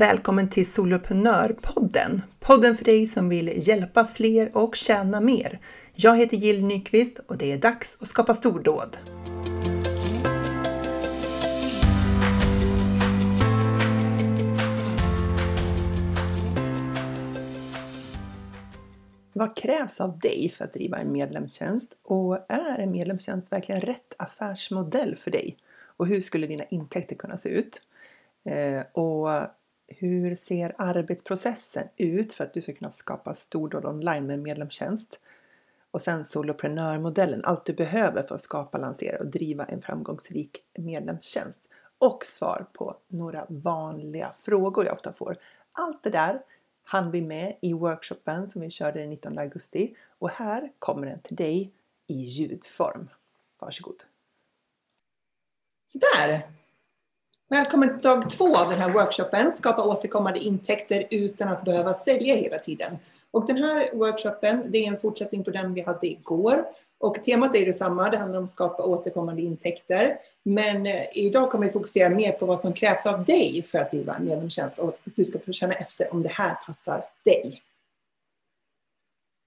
Välkommen till Soloprenörpodden! Podden för dig som vill hjälpa fler och tjäna mer. Jag heter Jill Nyqvist och det är dags att skapa stordåd. Vad krävs av dig för att driva en medlemstjänst? Och är en medlemstjänst verkligen rätt affärsmodell för dig? Och hur skulle dina intäkter kunna se ut? Eh, och hur ser arbetsprocessen ut för att du ska kunna skapa stordåd online med en medlemstjänst? Och sen soloprenörmodellen, allt du behöver för att skapa, lansera och driva en framgångsrik medlemstjänst. Och svar på några vanliga frågor jag ofta får. Allt det där hann vi med i workshopen som vi körde den 19 augusti och här kommer den till dig i ljudform. Varsågod! Sådär! Välkommen till dag två av den här workshopen, Skapa återkommande intäkter utan att behöva sälja hela tiden. Och den här workshopen, det är en fortsättning på den vi hade igår. Och temat är detsamma, det handlar om att skapa återkommande intäkter. Men eh, idag kommer vi fokusera mer på vad som krävs av dig för att driva en medlemstjänst och du ska få känna efter om det här passar dig.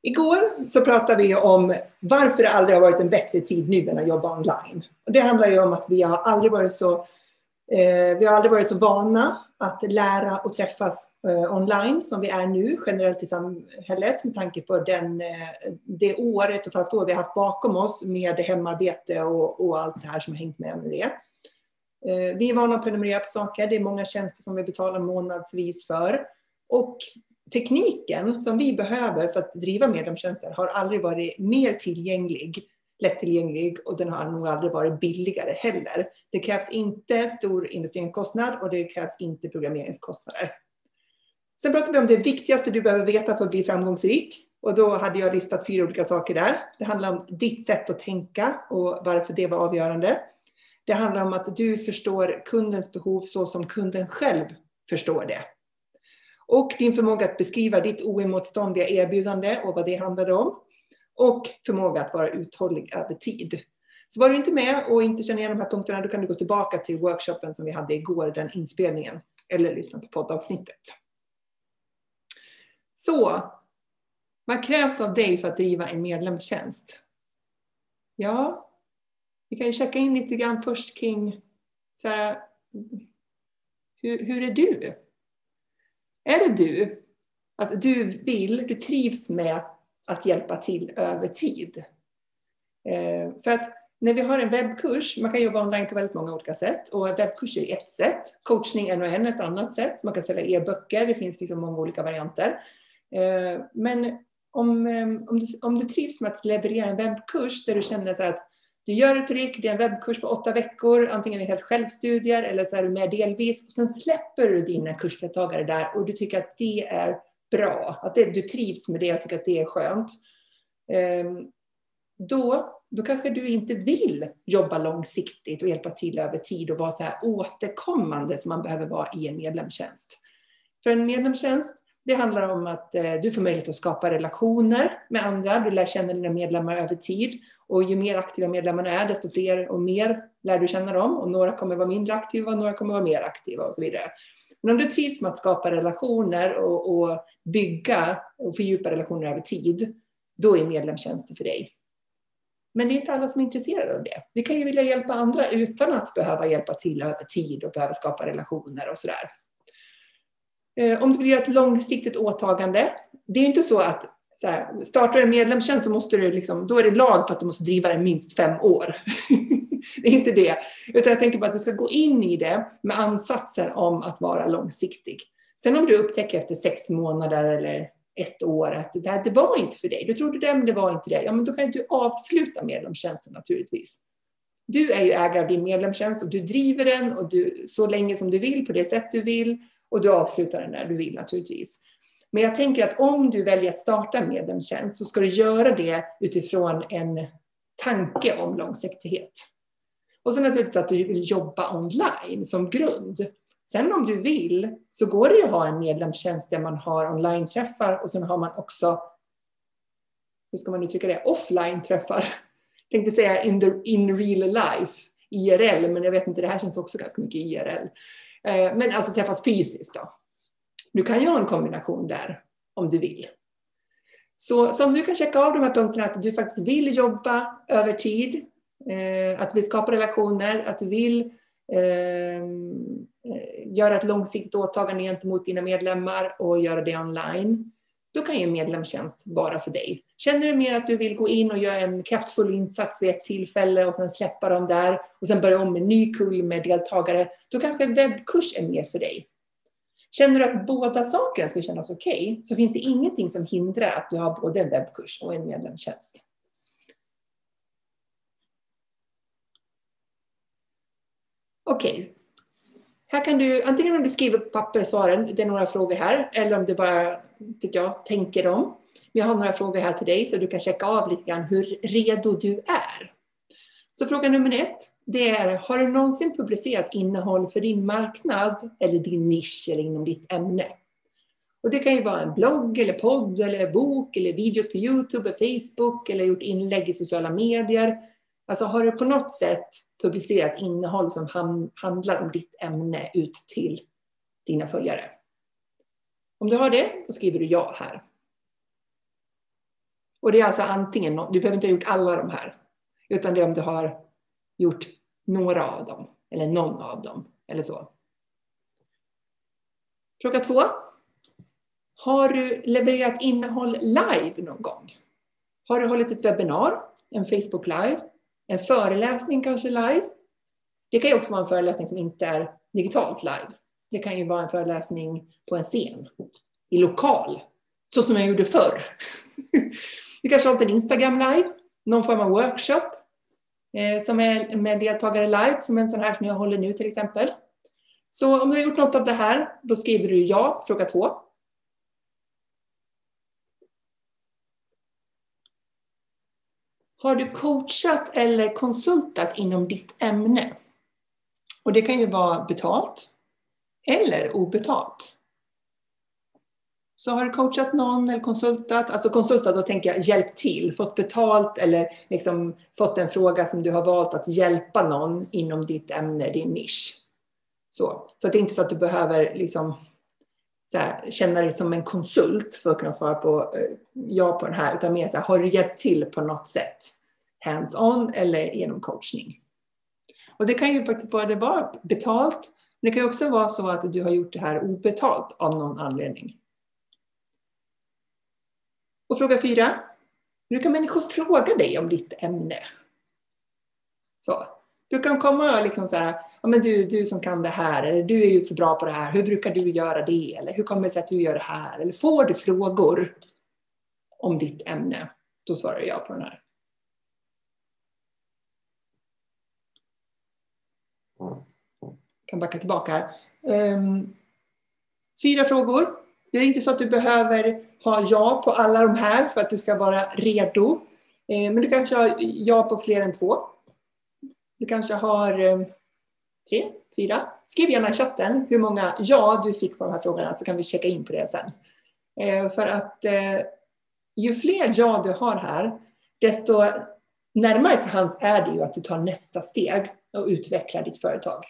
Igår så pratade vi om varför det aldrig har varit en bättre tid nu än att jobba online. Och det handlar ju om att vi har aldrig varit så Eh, vi har aldrig varit så vana att lära och träffas eh, online som vi är nu generellt i samhället med tanke på den, eh, det år, ett och ett halvt år vi har haft bakom oss med hemarbete och, och allt det här som har hängt med med det. Eh, vi är vana att prenumerera på saker. Det är många tjänster som vi betalar månadsvis för. Och tekniken som vi behöver för att driva medlemstjänster har aldrig varit mer tillgänglig lättillgänglig och den har nog aldrig varit billigare heller. Det krävs inte stor investeringskostnad och det krävs inte programmeringskostnader. Sen pratar vi om det viktigaste du behöver veta för att bli framgångsrik. Och då hade jag listat fyra olika saker där. Det handlar om ditt sätt att tänka och varför det var avgörande. Det handlar om att du förstår kundens behov så som kunden själv förstår det. Och din förmåga att beskriva ditt oemotståndliga erbjudande och vad det handlade om och förmåga att vara uthållig över tid. Så var du inte med och inte känner igen de här punkterna, då kan du gå tillbaka till workshopen som vi hade igår, den inspelningen, eller lyssna på poddavsnittet. Så, vad krävs av dig för att driva en medlemstjänst? Ja, vi kan ju checka in lite grann först kring så här, hur, hur är du? Är det du? Att du vill, du trivs med att hjälpa till över tid. Eh, för att när vi har en webbkurs, man kan jobba online på väldigt många olika sätt och webbkurs är ett sätt, coachning en och en ett annat sätt, man kan ställa e-böcker, det finns liksom många olika varianter. Eh, men om, eh, om, du, om du trivs med att leverera en webbkurs där du känner så att du gör ett ryck, det är en webbkurs på åtta veckor, antingen är det helt självstudier eller så är du med delvis. Och sen släpper du dina kursdeltagare där och du tycker att det är bra, att det, du trivs med det och tycker att det är skönt, ehm, då, då kanske du inte vill jobba långsiktigt och hjälpa till över tid och vara så här återkommande som man behöver vara i en medlemstjänst. För en medlemstjänst, det handlar om att eh, du får möjlighet att skapa relationer med andra, du lär känna dina medlemmar över tid. Och ju mer aktiva medlemmarna är, desto fler och mer lär du känna dem. Och några kommer vara mindre aktiva och några kommer vara mer aktiva och så vidare. Men om du trivs med att skapa relationer och, och bygga och fördjupa relationer över tid, då är medlemstjänsten för dig. Men det är inte alla som är intresserade av det. Vi kan ju vilja hjälpa andra utan att behöva hjälpa till över tid och behöva skapa relationer och sådär. Eh, om du vill göra ett långsiktigt åtagande, det är inte så att så här, startar du en medlemstjänst så måste du liksom, då är det lag på att du måste driva den minst fem år. det är inte det. Utan jag tänker på att du ska gå in i det med ansatsen om att vara långsiktig. Sen om du upptäcker efter sex månader eller ett år att det, här, det var inte för dig. Du trodde det, men det var inte det. Ja, men då kan du avsluta medlemstjänsten naturligtvis. Du är ju ägare av din medlemstjänst och du driver den och du, så länge som du vill, på det sätt du vill. Och du avslutar den när du vill naturligtvis. Men jag tänker att om du väljer att starta en medlemstjänst så ska du göra det utifrån en tanke om långsiktighet. Och sen naturligtvis typ att du vill jobba online som grund. Sen om du vill så går det att ha en medlemstjänst där man har online-träffar och sen har man också, hur ska man uttrycka det, offline-träffar. Tänkte säga in, the, in real life, IRL, men jag vet inte, det här känns också ganska mycket IRL. Eh, men alltså träffas fysiskt då. Du kan ju ha en kombination där om du vill. Så, så om du kan checka av de här punkterna, att du faktiskt vill jobba över tid, Eh, att vi skapar relationer, att du vill ehm, eh, göra ett långsiktigt åtagande gentemot dina medlemmar och göra det online, då kan ju medlemstjänst vara för dig. Känner du mer att du vill gå in och göra en kraftfull insats vid ett tillfälle och sen släppa dem där och sen börja om med en ny kull med deltagare, då kanske en webbkurs är mer för dig. Känner du att båda sakerna skulle kännas okej, okay, så finns det ingenting som hindrar att du har både en webbkurs och en medlemstjänst. Okej. Okay. Här kan du, antingen om du skriver på papper svaren, det är några frågor här, eller om du bara, tycker jag, tänker dem. Jag har några frågor här till dig så du kan checka av lite grann hur redo du är. Så fråga nummer ett, det är, har du någonsin publicerat innehåll för din marknad eller din nisch eller inom ditt ämne? Och det kan ju vara en blogg eller podd eller bok eller videos på Youtube, Facebook eller gjort inlägg i sociala medier. Alltså har du på något sätt publicerat innehåll som handlar om ditt ämne ut till dina följare? Om du har det, då skriver du ja här. Och det är alltså antingen, du behöver inte ha gjort alla de här, utan det är om du har gjort några av dem, eller någon av dem, eller så. Fråga två. Har du levererat innehåll live någon gång? Har du hållit ett webbinar, en Facebook live, en föreläsning kanske live? Det kan ju också vara en föreläsning som inte är digitalt live. Det kan ju vara en föreläsning på en scen, i lokal, så som jag gjorde förr. Du kanske har en Instagram live, någon form av workshop eh, som är med deltagare live, som en sån här som jag håller nu till exempel. Så om du har gjort något av det här, då skriver du ja, fråga två. Har du coachat eller konsultat inom ditt ämne? Och det kan ju vara betalt eller obetalt. Så har du coachat någon eller konsultat, alltså konsultat då tänker jag hjälpt till, fått betalt eller liksom fått en fråga som du har valt att hjälpa någon inom ditt ämne, din nisch. Så, så att det är inte så att du behöver liksom, här, känna dig som en konsult för att kunna svara på eh, ja på den här, utan mer så här, har du hjälpt till på något sätt? Hands-on eller genom coachning. Och det kan ju faktiskt både vara betalt, men det kan också vara så att du har gjort det här obetalt av någon anledning. Och fråga fyra. hur kan människor fråga dig om ditt ämne? Så. Brukar de komma och liksom så här, ja men du, du som kan det här, eller du är ju så bra på det här, hur brukar du göra det? Eller hur kommer det sig att du gör det här? Eller får du frågor om ditt ämne? Då svarar jag på den här. Jag kan backa tillbaka här. Um, fyra frågor. Det är inte så att du behöver ha ja på alla de här för att du ska vara redo. Ehm, men du kanske har ja på fler än två. Du kanske har eh, tre, fyra. Skriv gärna i chatten hur många ja du fick på de här frågorna så kan vi checka in på det sen. Eh, för att eh, ju fler ja du har här, desto närmare till hands är det ju att du tar nästa steg och utvecklar ditt företag.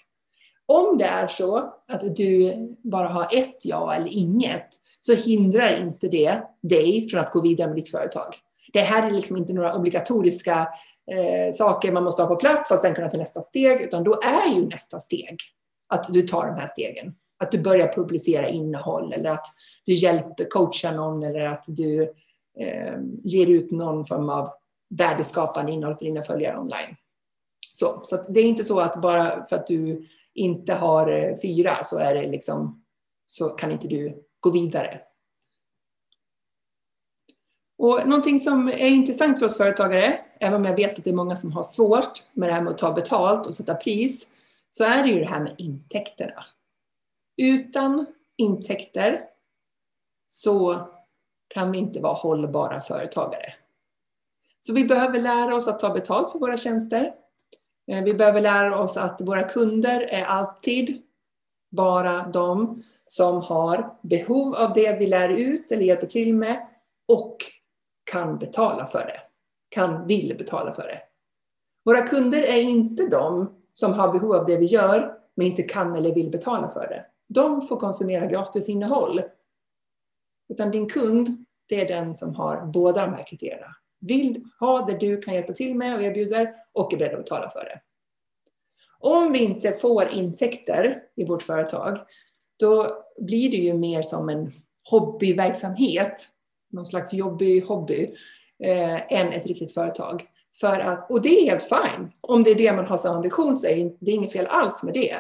Om det är så att du bara har ett ja eller inget, så hindrar inte det dig från att gå vidare med ditt företag. Det här är liksom inte några obligatoriska eh, saker man måste ha på plats för att sen kunna ta nästa steg, utan då är ju nästa steg att du tar de här stegen. Att du börjar publicera innehåll eller att du hjälper, coachar någon eller att du eh, ger ut någon form av värdeskapande innehåll för dina följare online. Så, så det är inte så att bara för att du inte har eh, fyra så är det liksom så kan inte du gå vidare. Och någonting som är intressant för oss företagare, även om jag vet att det är många som har svårt med det här med att ta betalt och sätta pris, så är det ju det här med intäkterna. Utan intäkter så kan vi inte vara hållbara företagare. Så vi behöver lära oss att ta betalt för våra tjänster. Eh, vi behöver lära oss att våra kunder är alltid bara de som har behov av det vi lär ut eller hjälper till med och kan betala för det. Kan, vill betala för det. Våra kunder är inte de som har behov av det vi gör men inte kan eller vill betala för det. de får konsumera gratisinnehåll. Utan din kund, det är den som har båda de här kriterierna. Vill ha det du kan hjälpa till med och erbjuder och är beredd att betala för det. Om vi inte får intäkter i vårt företag, då blir det ju mer som en hobbyverksamhet, någon slags jobbig hobby, eh, än ett riktigt företag. För att, och det är helt fine. Om det är det man har som ambition så är det inget fel alls med det.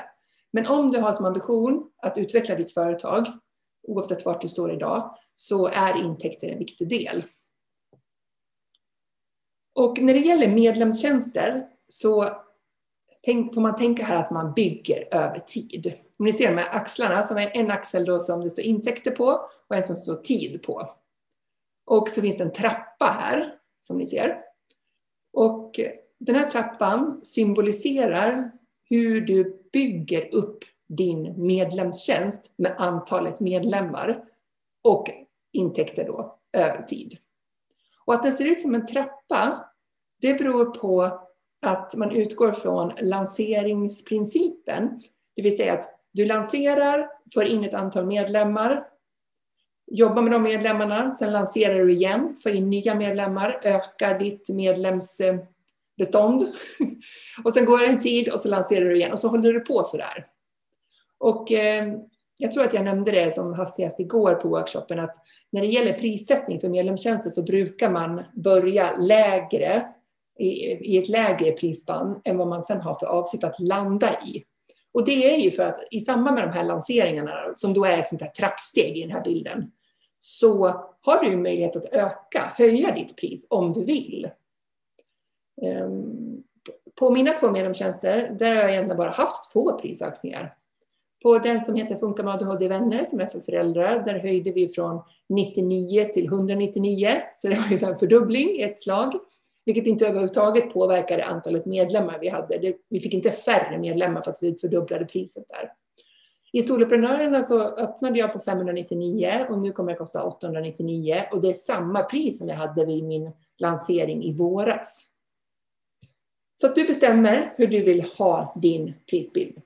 Men om du har som ambition att utveckla ditt företag, oavsett vart du står idag, så är intäkter en viktig del. Och när det gäller medlemstjänster så tänk, får man tänka här att man bygger över tid. Om ni ser de här axlarna, som är en axel då som det står intäkter på och en som står tid på. Och så finns det en trappa här, som ni ser. Och den här trappan symboliserar hur du bygger upp din medlemstjänst med antalet medlemmar och intäkter då över tid. Och att den ser ut som en trappa, det beror på att man utgår från lanseringsprincipen. Det vill säga att du lanserar, får in ett antal medlemmar, jobbar med de medlemmarna, sen lanserar du igen, får in nya medlemmar, ökar ditt medlemsbestånd. Och sen går det en tid och så lanserar du igen och så håller du på sådär. Och eh, jag tror att jag nämnde det som hastigast igår på workshopen att när det gäller prissättning för medlemstjänster så brukar man börja lägre i ett lägre prisspann än vad man sen har för avsikt att landa i. Och det är ju för att i samband med de här lanseringarna, som då är ett sånt här trappsteg i den här bilden, så har du möjlighet att öka, höja ditt pris om du vill. Ehm, på mina två medlemstjänster, där har jag egentligen bara haft två prisökningar. På den som heter Funka med ADHD-vänner, som är för föräldrar, där höjde vi från 99 till 199, så det var en fördubbling i ett slag vilket inte överhuvudtaget påverkade antalet medlemmar vi hade. vi fick inte färre medlemmar för att vi fördubblade priset där. I Soloprenörerna så öppnade jag på 599 och nu kommer det kosta 899 och det är samma pris som jag hade vid min lansering i våras. Så att du bestämmer hur du vill ha din prisbild.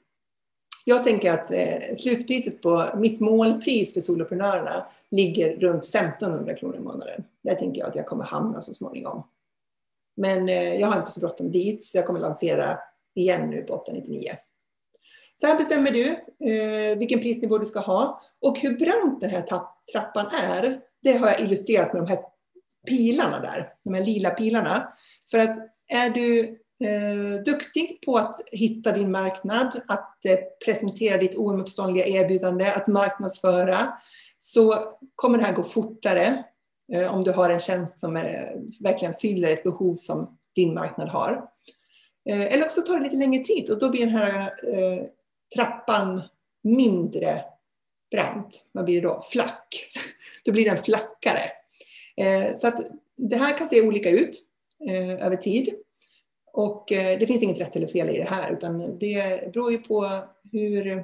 Jag tänker att eh, slutpriset på mitt målpris för soloprenörerna ligger runt 1500 kronor i månaden. Där tänker jag att jag kommer hamna så småningom. Men eh, jag har inte så bråttom dit, så jag kommer lansera igen nu på 899. Så här bestämmer du eh, vilken prisnivå du ska ha. Och hur brant den här trappan är, det har jag illustrerat med de här pilarna där, de här lila pilarna. För att är du eh, duktig på att hitta din marknad, att eh, presentera ditt oemotståndliga erbjudande, att marknadsföra, så kommer det här gå fortare Eh, om du har en tjänst som är, verkligen fyller ett behov som din marknad har. Eh, eller också tar det lite längre tid och då blir den här eh, trappan mindre brant. Vad blir det då? Flack. Då blir den flackare. Eh, så att det här kan se olika ut eh, över tid. Och eh, det finns inget rätt eller fel i det här utan det beror ju på hur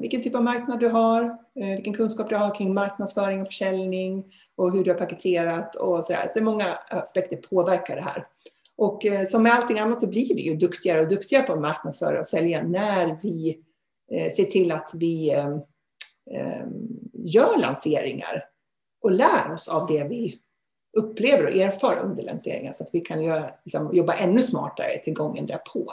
vilken typ av marknad du har, vilken kunskap du har kring marknadsföring och försäljning och hur du har paketerat och sådär. Så många aspekter påverkar det här. Och eh, som med allting annat så blir vi ju duktigare och duktigare på att marknadsföra och sälja när vi eh, ser till att vi eh, eh, gör lanseringar och lär oss av det vi upplever och erfar under lanseringar så att vi kan göra, liksom, jobba ännu smartare till gången därpå.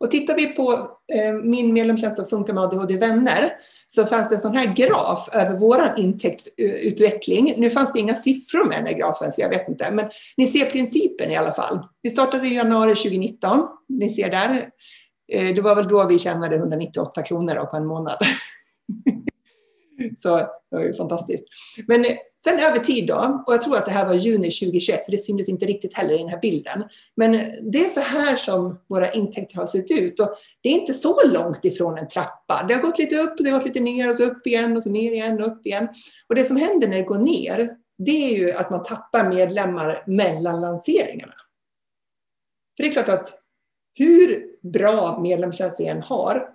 Och tittar vi på eh, min medlemstjänst och Funka med ADHD-vänner så fanns det en sån här graf över vår intäktsutveckling. Nu fanns det inga siffror med den här grafen så jag vet inte, men ni ser principen i alla fall. Vi startade i januari 2019, ni ser där. Eh, det var väl då vi tjänade 198 kronor på en månad. Så det var ju fantastiskt. Men eh, sen över tid då, och jag tror att det här var juni 2021, för det syntes inte riktigt heller i den här bilden. Men eh, det är så här som våra intäkter har sett ut. Och det är inte så långt ifrån en trappa. Det har gått lite upp, det har gått lite ner och så upp igen och så ner igen och upp igen. Och det som händer när det går ner, det är ju att man tappar medlemmar mellan lanseringarna. För det är klart att hur bra medlemstjänst vi än har,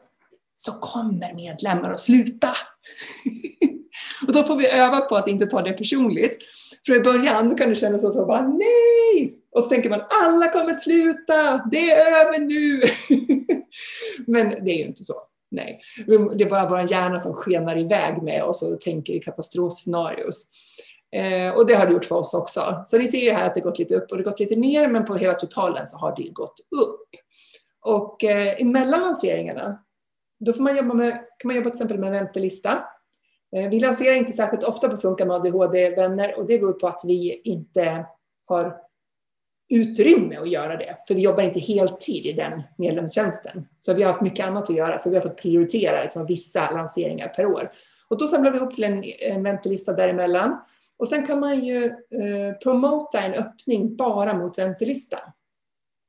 så kommer medlemmar att sluta. och då får vi öva på att inte ta det personligt. För i början kan det kännas som så bara nej! Och så tänker man alla kommer sluta, det är över nu. Men det är ju inte så. Nej, det är bara vår hjärna som skenar iväg med oss och tänker i katastrofscenarios. Eh, och det har det gjort för oss också. Så ni ser ju här att det gått lite upp och det gått lite ner, men på hela totalen så har det gått upp. Och eh, emellan lanseringarna, då får man jobba med, kan man jobba till exempel med en väntelista. Eh, vi lanserar inte särskilt ofta på Funka med ADHD-vänner och det beror på att vi inte har utrymme att göra det. För vi jobbar inte heltid i den medlemstjänsten. Så vi har haft mycket annat att göra, så vi har fått prioritera liksom, vissa lanseringar per år. Och då samlar vi ihop till en, en väntelista däremellan. Och sen kan man ju eh, promota en öppning bara mot väntelista.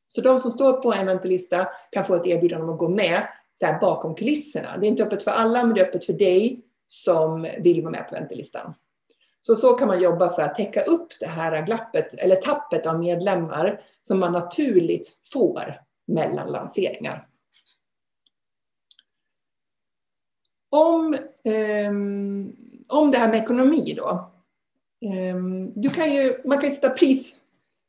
Så de som står på en väntelista kan få ett erbjudande om att gå med så här, bakom kulisserna. Det är inte öppet för alla, men det är öppet för dig som vill vara med på väntelistan. Så så kan man jobba för att täcka upp det här glappet eller tappet av medlemmar som man naturligt får mellan lanseringar. Om, eh, om det här med ekonomi då. Eh, du kan ju, man kan ju sätta pris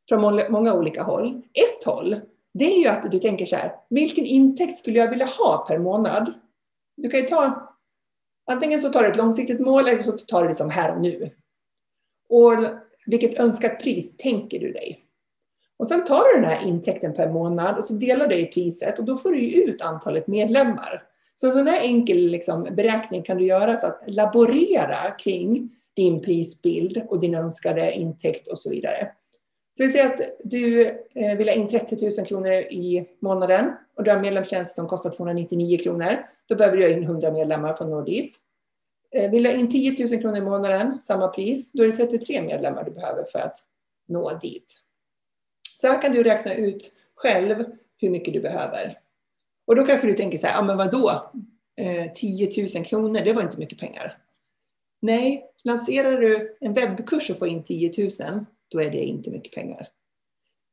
från många olika håll. Ett håll, det är ju att du tänker så här, vilken intäkt skulle jag vilja ha per månad? Du kan ju ta, antingen så tar du ett långsiktigt mål eller så tar du det som här och nu. Och vilket önskat pris tänker du dig? Och sen tar du den här intäkten per månad och så delar du i priset och då får du ut antalet medlemmar. Så en sån här enkel liksom, beräkning kan du göra för att laborera kring din prisbild och din önskade intäkt och så vidare. Så vi säger att du eh, vill ha in 30 000 kronor i månaden och du har en medlemstjänst som kostar 299 kronor. Då behöver du ha in 100 medlemmar för att nå dit. Eh, vill du ha in 10 000 kronor i månaden, samma pris, då är det 33 medlemmar du behöver för att nå dit. Så här kan du räkna ut själv hur mycket du behöver. Och då kanske du tänker så här, ja men vadå? Eh, 10 000 kronor, det var inte mycket pengar. Nej, lanserar du en webbkurs och får in 10 000, då är det inte mycket pengar.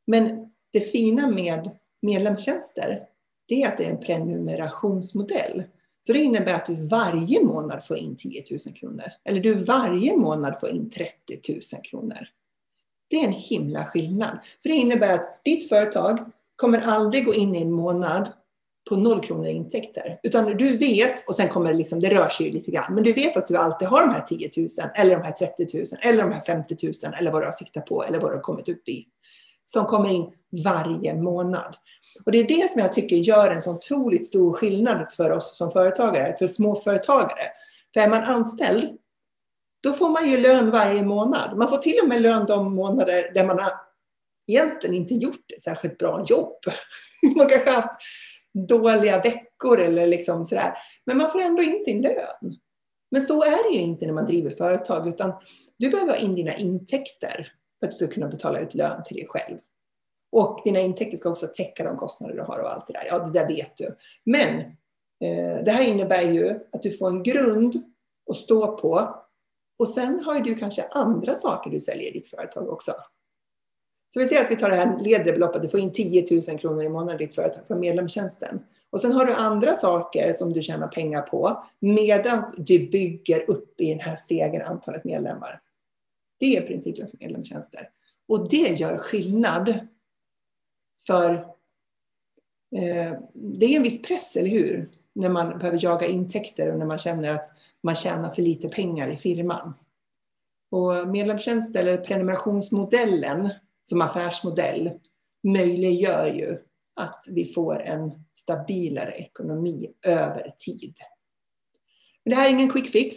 Men det fina med medlemstjänster, det är att det är en prenumerationsmodell. Så det innebär att du varje månad får in 10 000 kronor. Eller du varje månad får in 30 000 kronor. Det är en himla skillnad. För det innebär att ditt företag kommer aldrig gå in i en månad på noll kronor i intäkter. Utan du vet, och sen kommer det liksom, det rör sig ju lite grann, men du vet att du alltid har de här 10 000 eller de här 30 000 eller de här 50 000 eller vad du har siktat på eller vad du har kommit upp i. Som kommer in varje månad. Och det är det som jag tycker gör en så otroligt stor skillnad för oss som företagare, för småföretagare. För är man anställd, då får man ju lön varje månad. Man får till och med lön de månader där man har egentligen inte gjort ett särskilt bra jobb. Man kanske har haft dåliga veckor eller liksom sådär. Men man får ändå in sin lön. Men så är det ju inte när man driver företag, utan du behöver ha in dina intäkter för att du ska kunna betala ut lön till dig själv. Och dina intäkter ska också täcka de kostnader du har och allt det där. Ja, det där vet du. Men eh, det här innebär ju att du får en grund att stå på. Och sen har du kanske andra saker du säljer i ditt företag också. Så vi säger att vi tar det här nedre beloppet, du får in 10 000 kronor i månaden i ditt företag från medlemstjänsten. Och sen har du andra saker som du tjänar pengar på medan du bygger upp i den här stegen antalet medlemmar. Det är principen för medlemstjänster. Och det gör skillnad för eh, det är en viss press, eller hur? När man behöver jaga intäkter och när man känner att man tjänar för lite pengar i firman. Och medlemstjänst eller prenumerationsmodellen som affärsmodell möjliggör ju att vi får en stabilare ekonomi över tid. Men det här är ingen quick fix.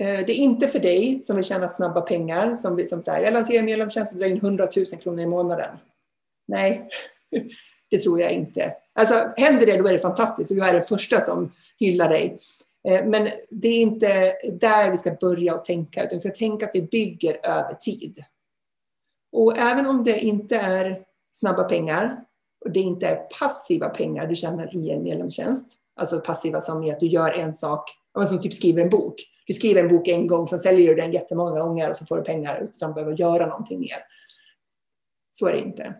Eh, det är inte för dig som vill tjäna snabba pengar, som, som säger jag lanserar medlemstjänst och drar in 100 000 kronor i månaden. Nej, det tror jag inte. Alltså, händer det, då är det fantastiskt och jag är den första som hyllar dig. Eh, men det är inte där vi ska börja och tänka, utan vi ska tänka att vi bygger över tid. Och även om det inte är snabba pengar och det inte är passiva pengar du tjänar i en medlemstjänst, alltså passiva som är att du gör en sak, som typ skriver en bok. Du skriver en bok en gång, sen säljer du den jättemånga gånger och så får du pengar utan att behöva göra någonting mer. Så är det inte.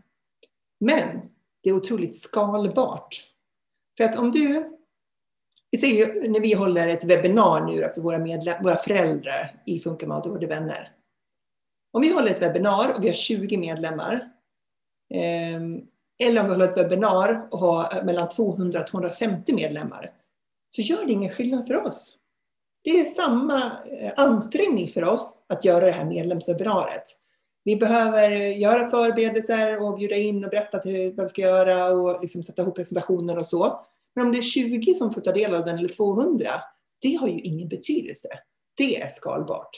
Men det är otroligt skalbart. För att om du, vi ser när vi håller ett webbinar nu för våra, medlem, våra föräldrar i Funka med ADHD vänner. Om vi håller ett webbinar och vi har 20 medlemmar, ehm, eller om vi håller ett webbinar och har mellan 200 och 250 medlemmar, så gör det ingen skillnad för oss. Det är samma eh, ansträngning för oss att göra det här medlemswebbinariet. Vi behöver göra förberedelser och bjuda in och berätta till vad vi ska göra och liksom sätta ihop presentationer och så. Men om det är 20 som får ta del av den eller 200, det har ju ingen betydelse. Det är skalbart.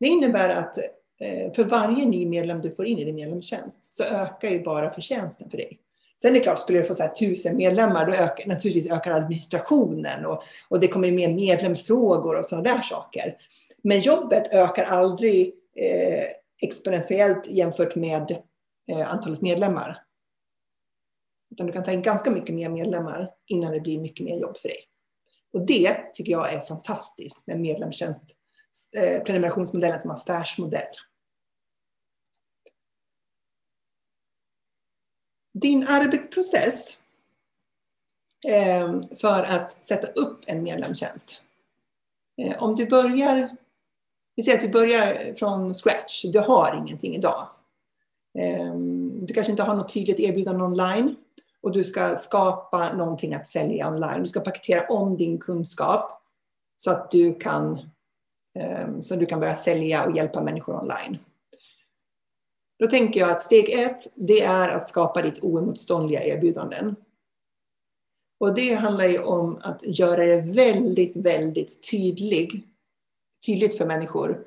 Det innebär att Eh, för varje ny medlem du får in i din medlemstjänst så ökar ju bara förtjänsten för dig. Sen är det klart, skulle du få så här tusen medlemmar, då ökar naturligtvis ökar administrationen och, och det kommer mer medlemsfrågor och sådana där saker. Men jobbet ökar aldrig eh, exponentiellt jämfört med eh, antalet medlemmar. Utan du kan ta in ganska mycket mer medlemmar innan det blir mycket mer jobb för dig. Och det tycker jag är fantastiskt med medlemstjänst, Eh, prenumerationsmodellen som affärsmodell. Din arbetsprocess eh, för att sätta upp en medlemstjänst. Eh, om du börjar, vi säger att du börjar från scratch, du har ingenting idag. Du kanske inte har något tydligt erbjudande online och du ska skapa någonting att sälja online. Du ska paketera om din kunskap så att du kan, Ehm, så du kan börja sälja och hjälpa människor online. Då tänker jag att steg ett, det är att skapa ditt oemotståndliga erbjudanden. Och det handlar ju om att göra det väldigt, väldigt tydlig, tydligt för människor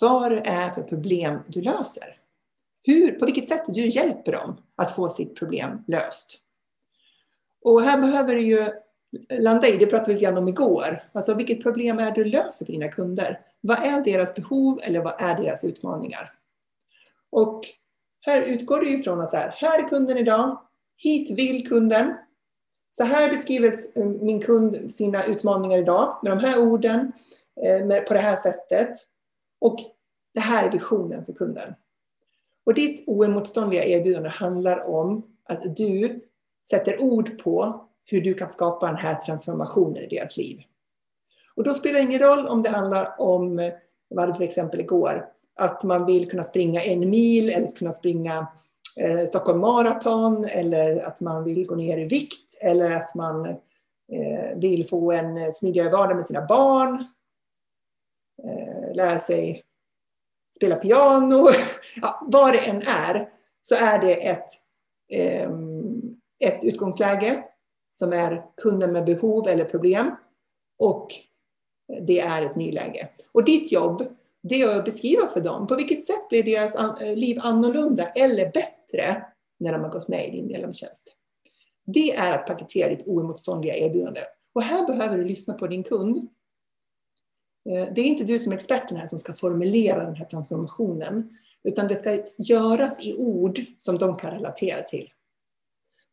vad det är för problem du löser. Hur, på vilket sätt du hjälper dem att få sitt problem löst. Och här behöver du ju landa i, det pratade vi lite grann om igår, alltså vilket problem är det du löser för dina kunder? Vad är deras behov eller vad är deras utmaningar? Och här utgår det ifrån att så här, här är kunden idag, hit vill kunden. Så här beskriver min kund sina utmaningar idag med de här orden, eh, på det här sättet. Och det här är visionen för kunden. Och ditt oemotståndliga erbjudande handlar om att du sätter ord på hur du kan skapa den här transformationen i deras liv. Och då spelar det ingen roll om det handlar om, vad hade för exempel igår, att man vill kunna springa en mil eller kunna springa eh, Stockholm Marathon eller att man vill gå ner i vikt eller att man eh, vill få en smidigare vardag med sina barn. Eh, lära sig spela piano. Ja, vad det än är så är det ett, eh, ett utgångsläge som är kunden med behov eller problem och det är ett nyläge. Och ditt jobb det är att beskriva för dem på vilket sätt blir deras eh, liv annorlunda eller bättre när de har gått med i din medlemstjänst. Det är att paketera ditt oemotståndliga erbjudande. Och här behöver du lyssna på din kund. Eh, det är inte du som är experten här som ska formulera den här transformationen, utan det ska göras i ord som de kan relatera till.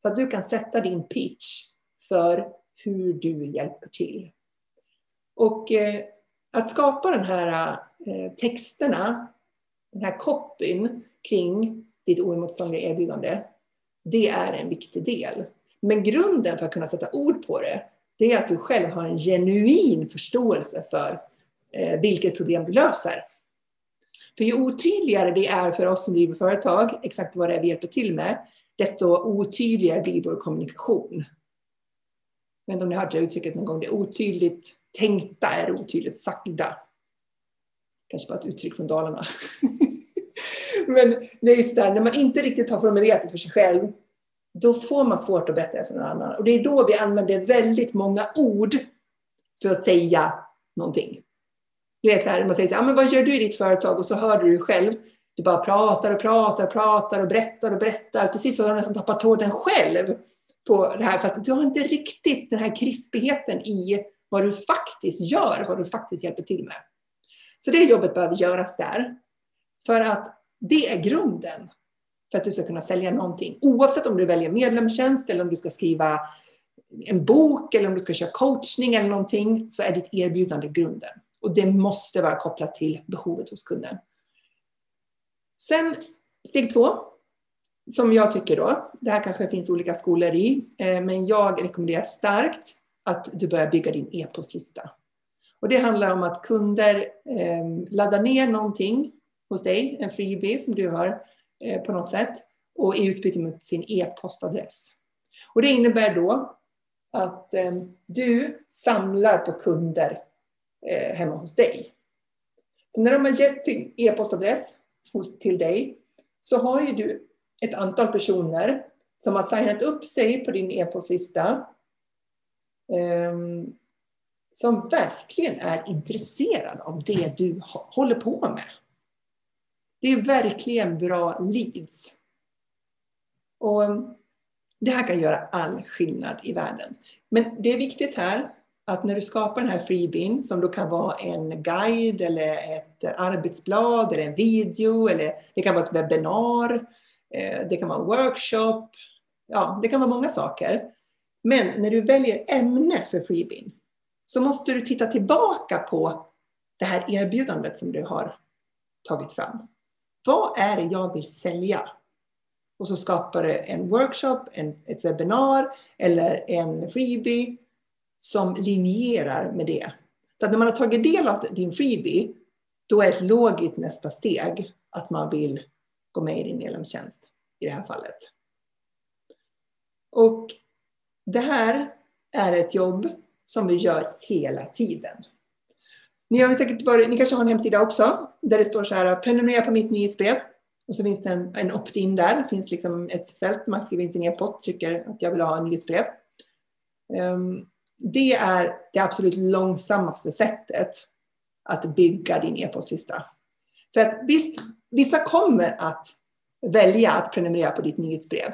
Så att du kan sätta din pitch för hur du hjälper till. Och eh, att skapa den här Eh, texterna, den här copyn kring ditt oemotståndliga erbjudande, det är en viktig del. Men grunden för att kunna sätta ord på det, det är att du själv har en genuin förståelse för eh, vilket problem du löser. För ju otydligare det är för oss som driver företag, exakt vad det är vi hjälper till med, desto otydligare blir vår kommunikation. Jag vet inte om ni har hört det uttrycket någon gång, det otydligt tänkta är otydligt sagda kanske bara ett uttryck från Dalarna. Men det är så när man inte riktigt har formulerat det för sig själv, då får man svårt att berätta det för någon annan. Och det är då vi använder väldigt många ord för att säga någonting. Det är så här, man säger så här, men vad gör du i ditt företag? Och så hör du dig själv. Du bara pratar och pratar och pratar och berättar och berättar. Till sist har du nästan tappat tråden själv på det här. För att du har inte riktigt den här krispigheten i vad du faktiskt gör, vad du faktiskt hjälper till med. Så det jobbet behöver göras där. För att det är grunden för att du ska kunna sälja någonting. Oavsett om du väljer medlemstjänst eller om du ska skriva en bok eller om du ska köra coachning eller någonting så är ditt erbjudande grunden. Och det måste vara kopplat till behovet hos kunden. Sen steg två, som jag tycker då, det här kanske finns olika skolor i, eh, men jag rekommenderar starkt att du börjar bygga din e-postlista. Och det handlar om att kunder eh, laddar ner någonting hos dig, en freebie som du har eh, på något sätt, och i utbyte mot sin e-postadress. Och det innebär då att du samlar på kunder hemma hos dig. Så när de har gett sin e-postadress till dig så har ju du ett antal personer som har signat upp sig på din e-postlista um, som verkligen är intresserade av det du håller på med. Det är verkligen bra leads. Och ehm, det här kan göra all skillnad i världen. Men det är viktigt här att när du skapar den här freebin som då kan vara en guide eller ett arbetsblad eller en video eller det kan vara ett webbinar, Eh, det kan vara en workshop, ja det kan vara många saker. Men när du väljer ämne för freebin så måste du titta tillbaka på det här erbjudandet som du har tagit fram. Vad är det jag vill sälja? Och så skapar du en workshop, en, ett webbinar eller en freebie som linjerar med det. Så att när man har tagit del av din freebie, då är ett logiskt nästa steg att man vill gå med i din medlemstjänst i det här fallet. Och det här är ett jobb som vi gör hela tiden. Ni, har säkert varit, ni kanske har en hemsida också där det står så här, prenumerera på mitt nyhetsbrev. Och så finns det en, en opt-in där. Det finns liksom ett fält man skriver in sin e-post, trycker att jag vill ha en nyhetsbrev. Um, det är det absolut långsammaste sättet att bygga din e-postlista. För att visst, vissa kommer att välja att prenumerera på ditt nyhetsbrev.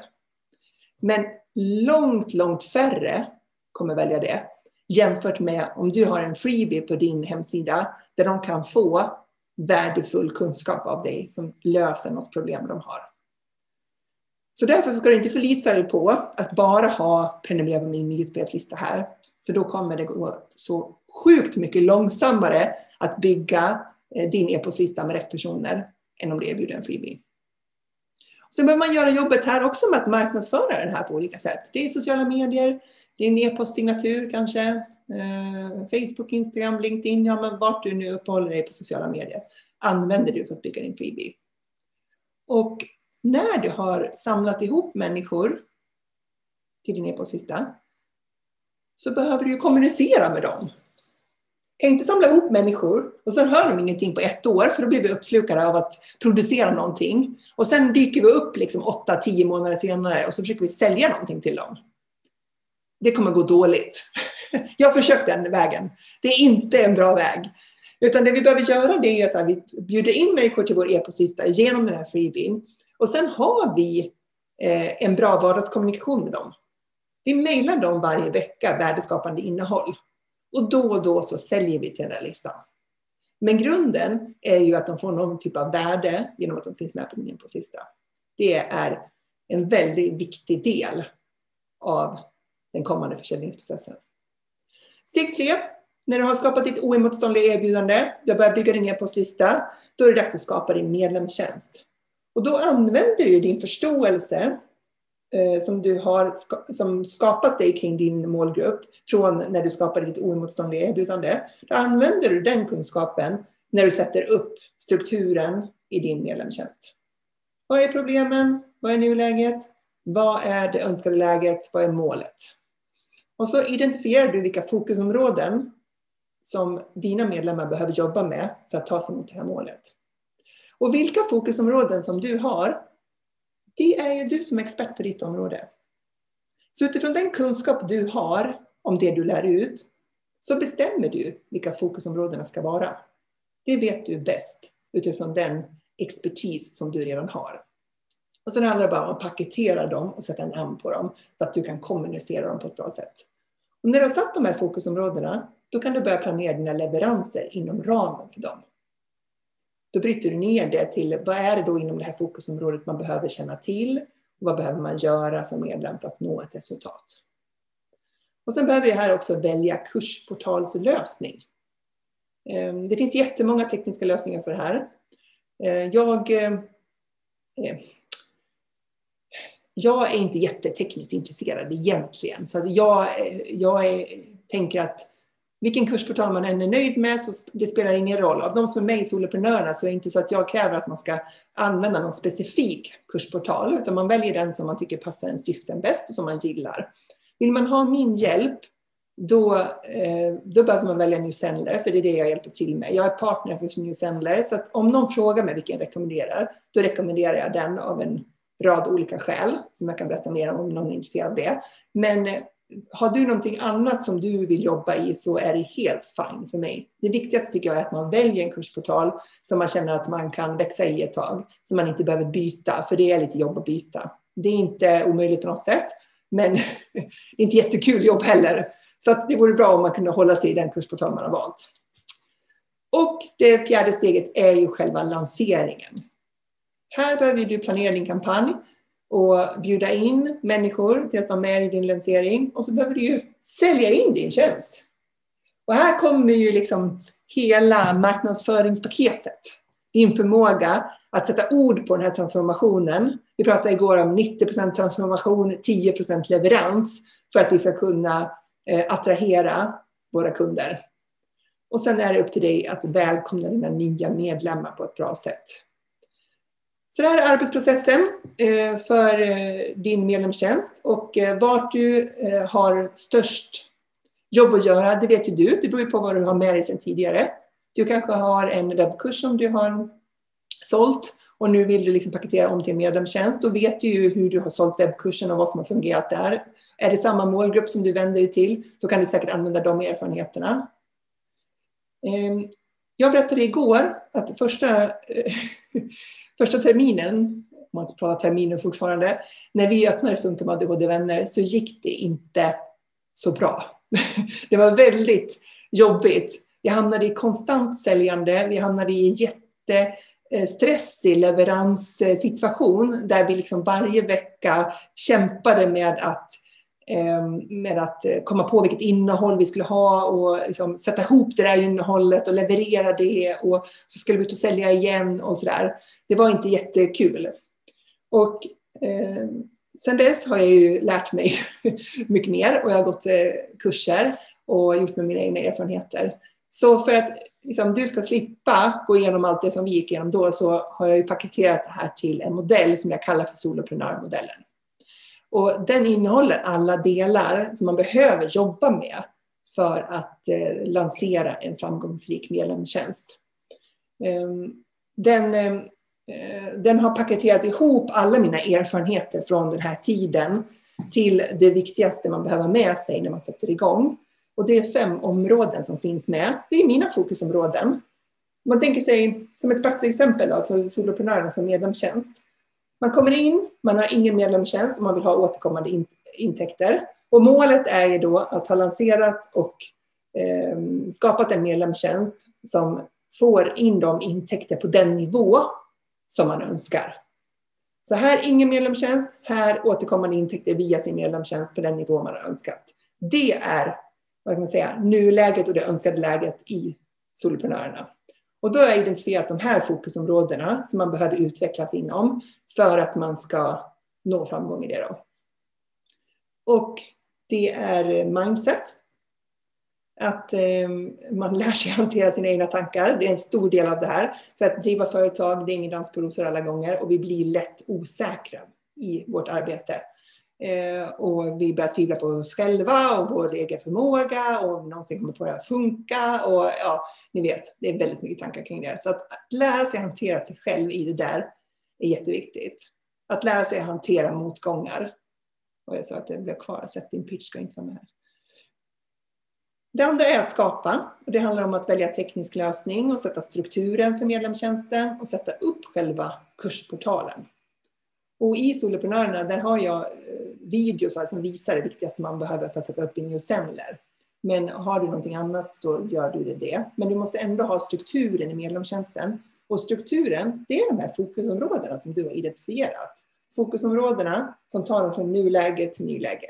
Men långt, långt färre kommer välja det jämfört med om du har en freebie på din hemsida där de kan få värdefull kunskap av dig som löser något problem de har. Så därför ska du inte förlita dig på att bara ha prenumerera på min nyhetsbrevlista här. För då kommer det gå så sjukt mycket långsammare att bygga eh, din e-postlista med rätt personer än om du erbjuder en freebie. Sen behöver man göra jobbet här också med att marknadsföra den här på olika sätt. Det är sociala medier, det är en e-postsignatur kanske, eh, Facebook, Instagram, LinkedIn, ja men vart du nu uppehåller dig på sociala medier använder du för att bygga din freebie. Och när du har samlat ihop människor till din e-postlista så behöver du kommunicera med dem. Kan inte samla ihop människor och sen hör de ingenting på ett år för då blir vi uppslukade av att producera någonting. Och sen dyker vi upp liksom 8-10 månader senare och så försöker vi sälja någonting till dem. Det kommer gå dåligt. Jag har försökt den vägen. Det är inte en bra väg. Utan det vi behöver göra det är att vi bjuder in människor till vår e-postlista genom den här freebien. Och sen har vi eh, en bra vardagskommunikation med dem. Vi mejlar dem varje vecka värdeskapande innehåll. Och då och då så säljer vi till den där listan. Men grunden är ju att de får någon typ av värde genom att de finns med på min på sista. Det är en väldigt viktig del av den kommande försäljningsprocessen. Steg tre, när du har skapat ditt oemotståndliga erbjudande, du har börjat bygga din e-postlista, då är det dags att skapa din medlemstjänst. Och då använder du din förståelse Eh, som du har som skapat dig kring din målgrupp från när du skapade ditt oemotståndliga erbjudande. Då använder du den kunskapen när du sätter upp strukturen i din medlemstjänst. Vad är problemen? Vad är nuläget? Vad är det önskade läget? Vad är målet? Och så identifierar du vilka fokusområden som dina medlemmar behöver jobba med för att ta sig mot det här målet. Och vilka fokusområden som du har, det är ju du som är expert på ditt område. Så utifrån den kunskap du har om det du lär ut, så bestämmer du vilka fokusområdena ska vara. Det vet du bäst utifrån den expertis som du redan har. Och sen handlar det bara om att paketera dem och sätta namn på dem så att du kan kommunicera dem på ett bra sätt. Och när du har satt de här fokusområdena, då kan du börja planera dina leveranser inom ramen för dem. Då bryter du ner det till vad är det då inom det här fokusområdet man behöver känna till och vad behöver man göra som medlem för att nå ett resultat. Och sen behöver vi här också välja kursportalslösning. Ehm, det finns jättemånga tekniska lösningar för det här. Ehm, jag ehm, jag är inte jättetekniskt intresserad egentligen. Så jag, eh, jag är, tänker att vilken kursportal man än är nöjd med så det spelar ingen roll. Av de som är med i Soloprenörerna så är det inte så att jag kräver att man ska använda någon specifik kursportal utan man väljer den som man tycker passar ens syften bäst och som man gillar. Vill man ha min hjälp, då, eh, då behöver man välja New Sendler, för det är det jag hjälper till med. Jag är partner för New Sendler, så att om någon frågar mig vilken jag rekommenderar, då rekommenderar jag den av en rad olika skäl, som jag kan berätta mer om om någon är intresserad av det. Men eh, har du någonting annat som du vill jobba i så är det helt fine för mig. Det viktigaste tycker jag är att man väljer en kursportal som man känner att man kan växa i ett tag, så man inte behöver byta, för det är lite jobb att byta. Det är inte omöjligt på något sätt, men det är inte jättekul jobb heller. Så att det vore bra om man kunde hålla sig i den kursportal man har valt. Och det fjärde steget är ju själva lanseringen. Här behöver du planera din kampanj och bjuda in människor till att vara med i din lansering. Och så behöver du ju sälja in din tjänst. Och här kommer ju liksom hela marknadsföringspaketet. Din förmåga att sätta ord på den här transformationen. Vi pratade igår om 90% transformation, 10% leverans för att vi ska kunna eh, attrahera våra kunder. Och sen är det upp till dig att välkomna dina nya medlemmar på ett bra sätt. Så det här är arbetsprocessen eh, för eh, din medlemstjänst och eh, vart du har störst jobb att göra, det vet ju du. Det beror ju på vad du har med dig sedan tidigare. Du kanske har en webbkurs som du har sålt och nu vill du liksom paketera om till en medlemstjänst. Då vet du ju hur du har sålt webbkursen och vad som har fungerat där. Är det samma målgrupp som du vänder dig till, då kan du säkert använda de erfarenheterna. Ehm, jag berättade igår att första första terminen, om man pratar terminer fortfarande, när vi öppnade Funka med ADHD-vänner så gick det inte så bra. Det var väldigt jobbigt. Vi hamnade i konstant säljande, vi hamnade i en jättestressig leveranssituation eh, där vi liksom varje vecka kämpade med att Ehm, med att eh, komma på vilket innehåll vi skulle ha och liksom sätta ihop det där innehållet och leverera det och så skulle vi ut och sälja igen och sådär. Det var inte jättekul. Och eh, sen dess har jag ju lärt mig mycket mer och jag har gått eh, kurser och gjort med mina egna erfarenheter. Så för att liksom, du ska slippa gå igenom allt det som vi gick igenom då så har jag ju paketerat det här till en modell som jag kallar för soloprenörmodellen. Och den innehåller alla delar som man behöver jobba med för att eh, lansera en framgångsrik medlemstjänst. Ehm, den, ehm, eh, den har paketerat ihop alla mina erfarenheter från den här tiden till det viktigaste man behöver med sig när man sätter igång. Och det är fem områden som finns med. Det är mina fokusområden. Man tänker sig som ett praktiskt exempel, alltså soloprenörerna som medlemstjänst. Man kommer in, man har ingen medlemstjänst och man vill ha återkommande intäkter. Och målet är ju då att ha lanserat och eh, skapat en medlemstjänst som får in de intäkter på den nivå som man önskar. Så här ingen medlemstjänst, här återkommande intäkter via sin medlemstjänst på den nivå man har önskat. Det är vad kan man säga, nuläget och det önskade läget i soloprenörerna. Och då har jag identifierat de här fokusområdena som man behöver utvecklas inom för att man ska nå framgång i det. Då. Och det är mindset. Att eh, man lär sig hantera sina egna tankar. Det är en stor del av det här. För att driva företag, det är ingen dans på rosor alla gånger och vi blir lätt osäkra i vårt arbete. Eh, och vi börjar tvivla på oss själva och vår egen förmåga och om vi någonsin kommer få det att funka. Och ja, ni vet, det är väldigt mycket tankar kring det. Så att, att lära sig hantera sig själv i det där är jätteviktigt. Att lära sig hantera motgångar. Och jag sa att det blev kvar, sätt din pitch ska inte vara med här. Det andra är att skapa. Och det handlar om att välja teknisk lösning och sätta strukturen för medlemstjänsten och sätta upp själva kursportalen. Och i Soloprenörerna där har jag videos som visar det viktigaste man behöver för att sätta upp i newsendler. Men har du någonting annat så gör du det. Men du måste ändå ha strukturen i medlemstjänsten. Och strukturen, det är de här fokusområdena som du har identifierat. Fokusområdena som tar dem från nuläge till nyläge.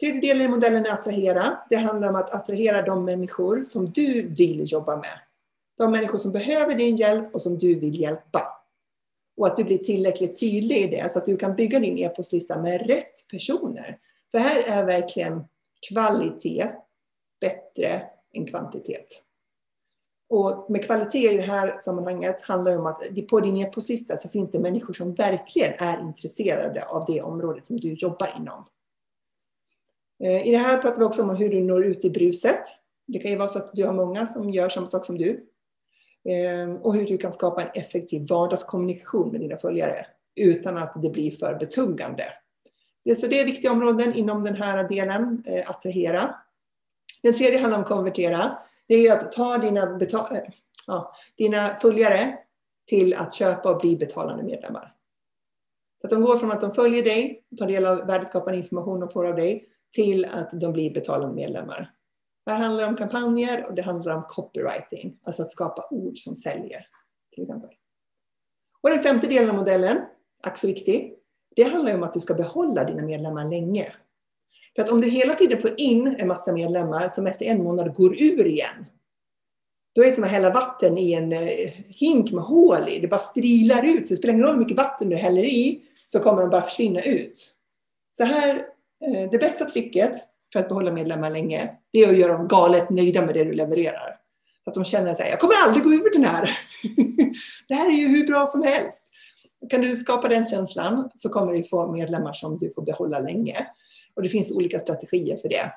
Tredje delen i modellen är attrahera. Det handlar om att attrahera de människor som du vill jobba med. De människor som behöver din hjälp och som du vill hjälpa. Och att du blir tillräckligt tydlig i det så att du kan bygga din e-postlista med rätt personer. För här är verkligen kvalitet bättre än kvantitet. Och med kvalitet i det här sammanhanget handlar det om att på din e-postlista så finns det människor som verkligen är intresserade av det området som du jobbar inom. Eh, I det här pratar vi också om hur du når ut i bruset. Det kan ju vara så att du har många som gör samma sak som du. Ehm, och hur du kan skapa en effektiv vardagskommunikation med dina följare utan att det blir för betungande. Så det är viktiga områden inom den här delen, eh, attrahera. Den tredje handlar om konvertera. Det är att ta dina, eh, ja, dina följare till att köpa och bli betalande medlemmar. Så att de går från att de följer dig, tar del av värdeskapande information de får av dig, till att de blir betalande medlemmar. Det här handlar om kampanjer och det handlar om copywriting, alltså att skapa ord som säljer. till exempel. Och den femte delen av modellen, ack så viktig, det handlar om att du ska behålla dina medlemmar länge. För att om du hela tiden får in en massa medlemmar som efter en månad går ur igen, då är det som att hälla vatten i en eh, hink med hål i. Det bara strilar ut. Så det spelar ingen roll hur mycket vatten du häller i, så kommer de bara försvinna ut. Så här, eh, det bästa tricket för att behålla medlemmar länge, det är att göra dem galet nöjda med det du levererar. Så att de känner att jag kommer aldrig gå ur den här. det här är ju hur bra som helst. Kan du skapa den känslan så kommer du få medlemmar som du får behålla länge. Och det finns olika strategier för det.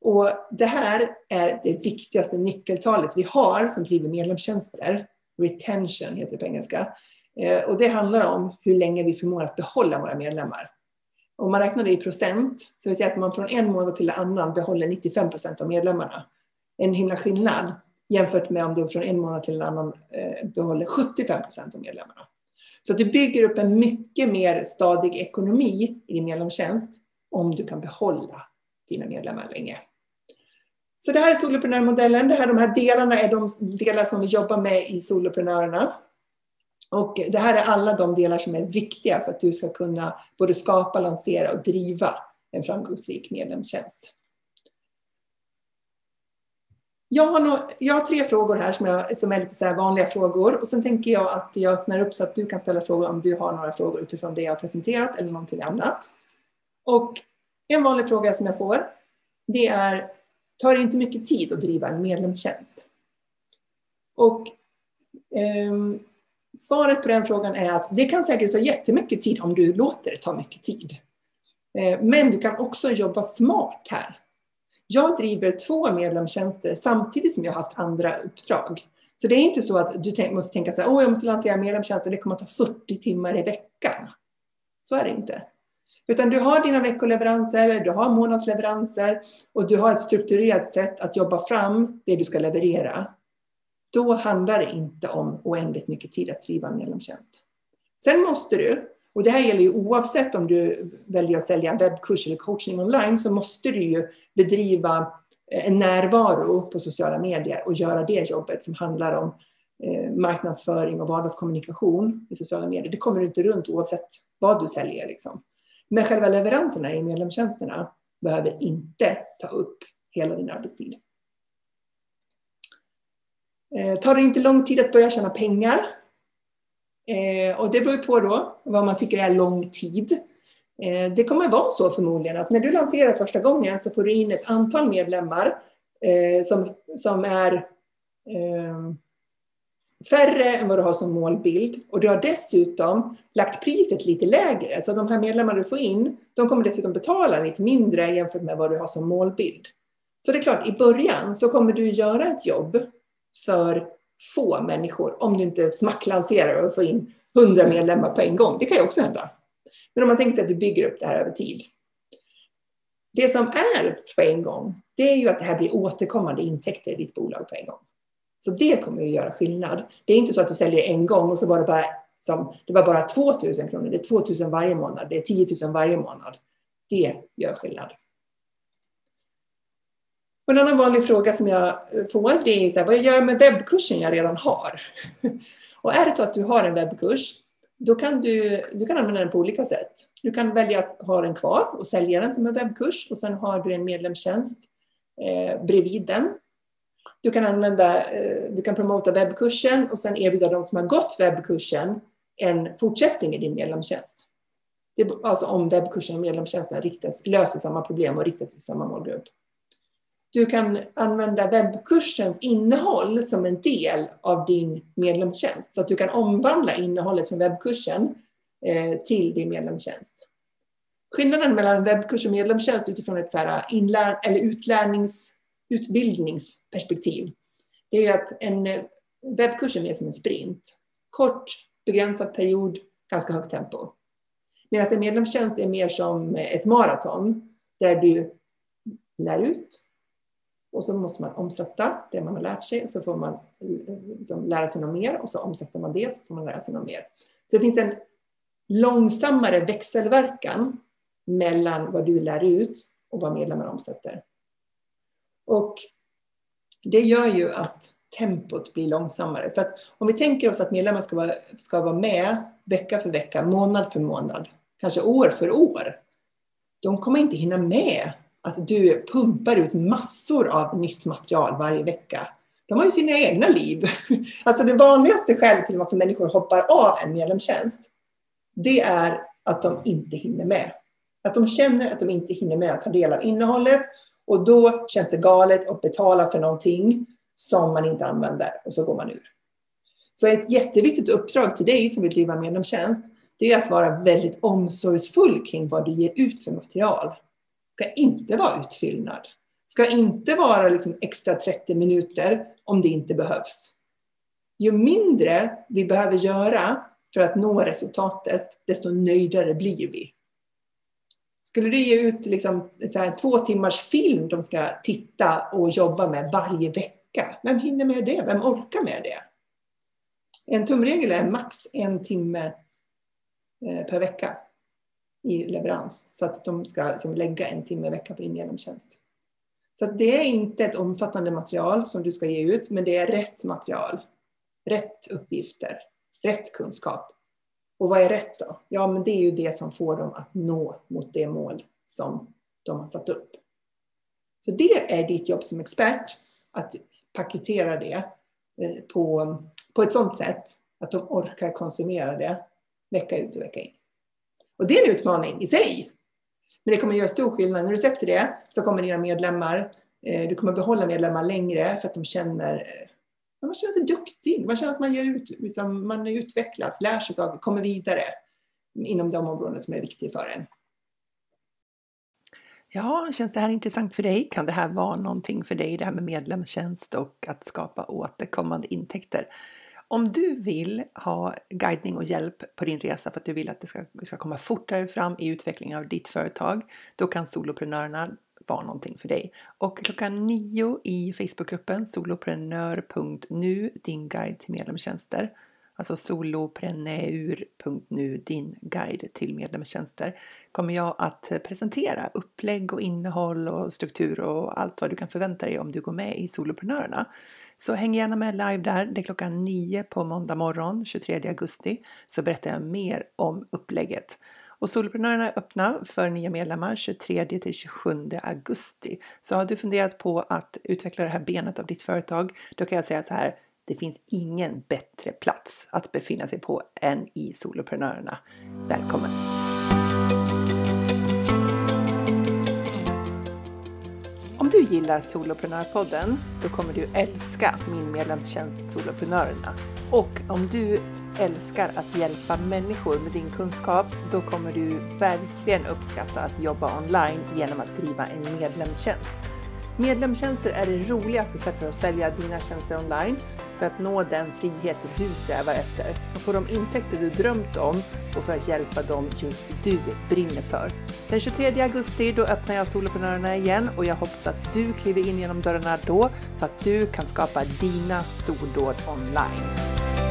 Och det här är det viktigaste nyckeltalet vi har som driver medlemstjänster. Retention heter det på engelska. Eh, och det handlar om hur länge vi förmår att behålla våra medlemmar. Om man räknar det i procent, så vill säga att man från en månad till en annan behåller 95 procent av medlemmarna. En himla skillnad jämfört med om du från en månad till en annan eh, behåller 75 procent av medlemmarna. Så att du bygger upp en mycket mer stadig ekonomi i din medlemstjänst om du kan behålla dina medlemmar länge. Så det här är soloprenörmodellen. Det här, de här delarna är de delar som vi jobbar med i soloprenörerna. Och det här är alla de delar som är viktiga för att du ska kunna både skapa, lansera och driva en framgångsrik medlemstjänst. Jag har, no jag har tre frågor här som, jag, som är lite så vanliga frågor och sen tänker jag att jag öppnar upp så att du kan ställa frågor om du har några frågor utifrån det jag har presenterat eller någonting annat. Och en vanlig fråga som jag får, det är, tar det inte mycket tid att driva en medlemstjänst? Och eh, svaret på den frågan är att det kan säkert ta jättemycket tid om du låter det ta mycket tid. Eh, men du kan också jobba smart här. Jag driver två medlemstjänster samtidigt som jag har haft andra uppdrag. Så det är inte så att du måste tänka så här, åh jag måste lansera medlemstjänster, det kommer att ta 40 timmar i veckan. Så är det inte. Utan du har dina veckoleveranser, du har månadsleveranser och du har ett strukturerat sätt att jobba fram det du ska leverera. Då handlar det inte om oändligt mycket tid att driva en medlemstjänst. Sen måste du, och det här gäller ju oavsett om du väljer att sälja en webbkurs eller coachning online, så måste du ju bedriva eh, en närvaro på sociala medier och göra det jobbet som handlar om eh, marknadsföring och vardagskommunikation i sociala medier. Det kommer du inte runt oavsett vad du säljer. Liksom. Men själva leveranserna i medlemstjänsterna behöver inte ta upp hela din arbetstid. Eh, tar det inte lång tid att börja tjäna pengar? Eh, och det beror på då vad man tycker är lång tid. Eh, det kommer vara så förmodligen att när du lanserar första gången så får du in ett antal medlemmar eh, som, som är eh, färre än vad du har som målbild och du har dessutom lagt priset lite lägre. Så de här medlemmarna du får in, de kommer dessutom betala lite mindre jämfört med vad du har som målbild. Så det är klart, i början så kommer du göra ett jobb för få människor om du inte smacklanserar och får in hundra medlemmar på en gång. Det kan ju också hända. Men om man tänker sig att du bygger upp det här över tid. Det som är på en gång, det är ju att det här blir återkommande intäkter i ditt bolag på en gång. Så det kommer att göra skillnad. Det är inte så att du säljer en gång och så var det bara, som, det var bara 2 000 kronor. Det är 2 000 varje månad. Det är 10 000 varje månad. Det gör skillnad. Och en annan vanlig fråga som jag eh, får det är så här, vad gör jag med webbkursen jag redan har? Och är det så att du har en webbkurs, då kan du, du kan använda den på olika sätt. Du kan välja att ha den kvar och sälja den som en webbkurs och sen har du en medlemstjänst eh, bredvid den du kan använda, eh, du kan promota webbkursen och sen erbjuda de som har gått webbkursen en fortsättning i din medlemstjänst. Det är alltså om webbkursen och medlemstjänsten riktas, löser samma problem och riktas till samma målgrupp. Du kan använda webbkursens innehåll som en del av din medlemstjänst så att du kan omvandla innehållet från webbkursen eh, till din medlemstjänst. skillnaden mellan webbkurs och medlemstjänst utifrån ett så här inlär, eller utlärnings, utbildningsperspektiv, det är att en eh, webbkurs är mer som en sprint. Kort, begränsad period, ganska högt tempo. Medan en medlemstjänst är mer som ett maraton där du lär ut och så måste man omsätta det man har lärt sig och så får man liksom lära sig något mer och så omsätter man det och så får man lära sig något mer. Så det finns en långsammare växelverkan mellan vad du lär ut och vad medlemmarna omsätter. Och det gör ju att tempot blir långsammare. För att om vi tänker oss att medlemmar ska vara, ska vara med vecka för vecka, månad för månad, kanske år för år. De kommer inte hinna med att du pumpar ut massor av nytt material varje vecka. De har ju sina egna liv. Alltså det vanligaste skälet till varför människor hoppar av en medlemstjänst, det är att de inte hinner med. Att de känner att de inte hinner med att ta del av innehållet och då känns det galet att betala för någonting som man inte använder och så går man ur. Så ett jätteviktigt uppdrag till dig som vill driva medlemstjänst, det är att vara väldigt omsorgsfull kring vad du ger ut för material. Ska inte vara utfyllnad. Ska inte vara liksom extra 30 minuter om det inte behövs. Ju mindre vi behöver göra för att nå resultatet, desto nöjdare blir vi. Skulle du ge ut liksom så här, två timmars film de ska titta och jobba med varje vecka, vem hinner med det? Vem orkar med det? En tumregel är max en timme eh, per vecka i leverans. Så att de ska liksom lägga en timme i veckan på din medlemstjänst. Så det är inte ett omfattande material som du ska ge ut, men det är rätt material. Rätt uppgifter, rätt kunskap. Och vad är rätt då? Ja, men det är ju det som får dem att nå mot det mål som de har satt upp. Så det är ditt jobb som expert, att paketera det eh, på, på ett sådant sätt att de orkar konsumera det vecka ut och vecka in. Och det är en utmaning i sig. Men det kommer göra stor skillnad. När du sätter det så kommer dina medlemmar, eh, du kommer behålla medlemmar längre för att de känner eh, man känner sig duktig, man känner att man, gör ut, liksom, man utvecklas, lär sig saker, kommer vidare inom de områden som är viktiga för en. Ja, känns det här intressant för dig? Kan det här vara någonting för dig, det här med medlemstjänst och att skapa återkommande intäkter? Om du vill ha guidning och hjälp på din resa för att du vill att det ska, ska komma fortare fram i utvecklingen av ditt företag, då kan soloprenörerna vara någonting för dig. Och klockan nio i Facebookgruppen soloprenör.nu, din guide till medlemstjänster, alltså solopreneur.nu, din guide till medlemstjänster, kommer jag att presentera upplägg och innehåll och struktur och allt vad du kan förvänta dig om du går med i Soloprenörerna. Så häng gärna med live där. Det är klockan 9 på måndag morgon 23 augusti så berättar jag mer om upplägget. Och Soloprenörerna är öppna för nya medlemmar 23 till 27 augusti. Så har du funderat på att utveckla det här benet av ditt företag, då kan jag säga så här. Det finns ingen bättre plats att befinna sig på än i Soloprenörerna. Välkommen! Du gillar Soloprenörpodden, då kommer du älska min medlemstjänst Soloprenörerna. Och om du älskar att hjälpa människor med din kunskap, då kommer du verkligen uppskatta att jobba online genom att driva en medlemstjänst. Medlemstjänster är det roligaste sättet att sälja dina tjänster online för att nå den frihet du strävar efter och få de intäkter du drömt om och för att hjälpa dem just du brinner för. Den 23 augusti då öppnar jag Soloprenörerna igen och jag hoppas att du kliver in genom dörrarna då så att du kan skapa dina stordåd online.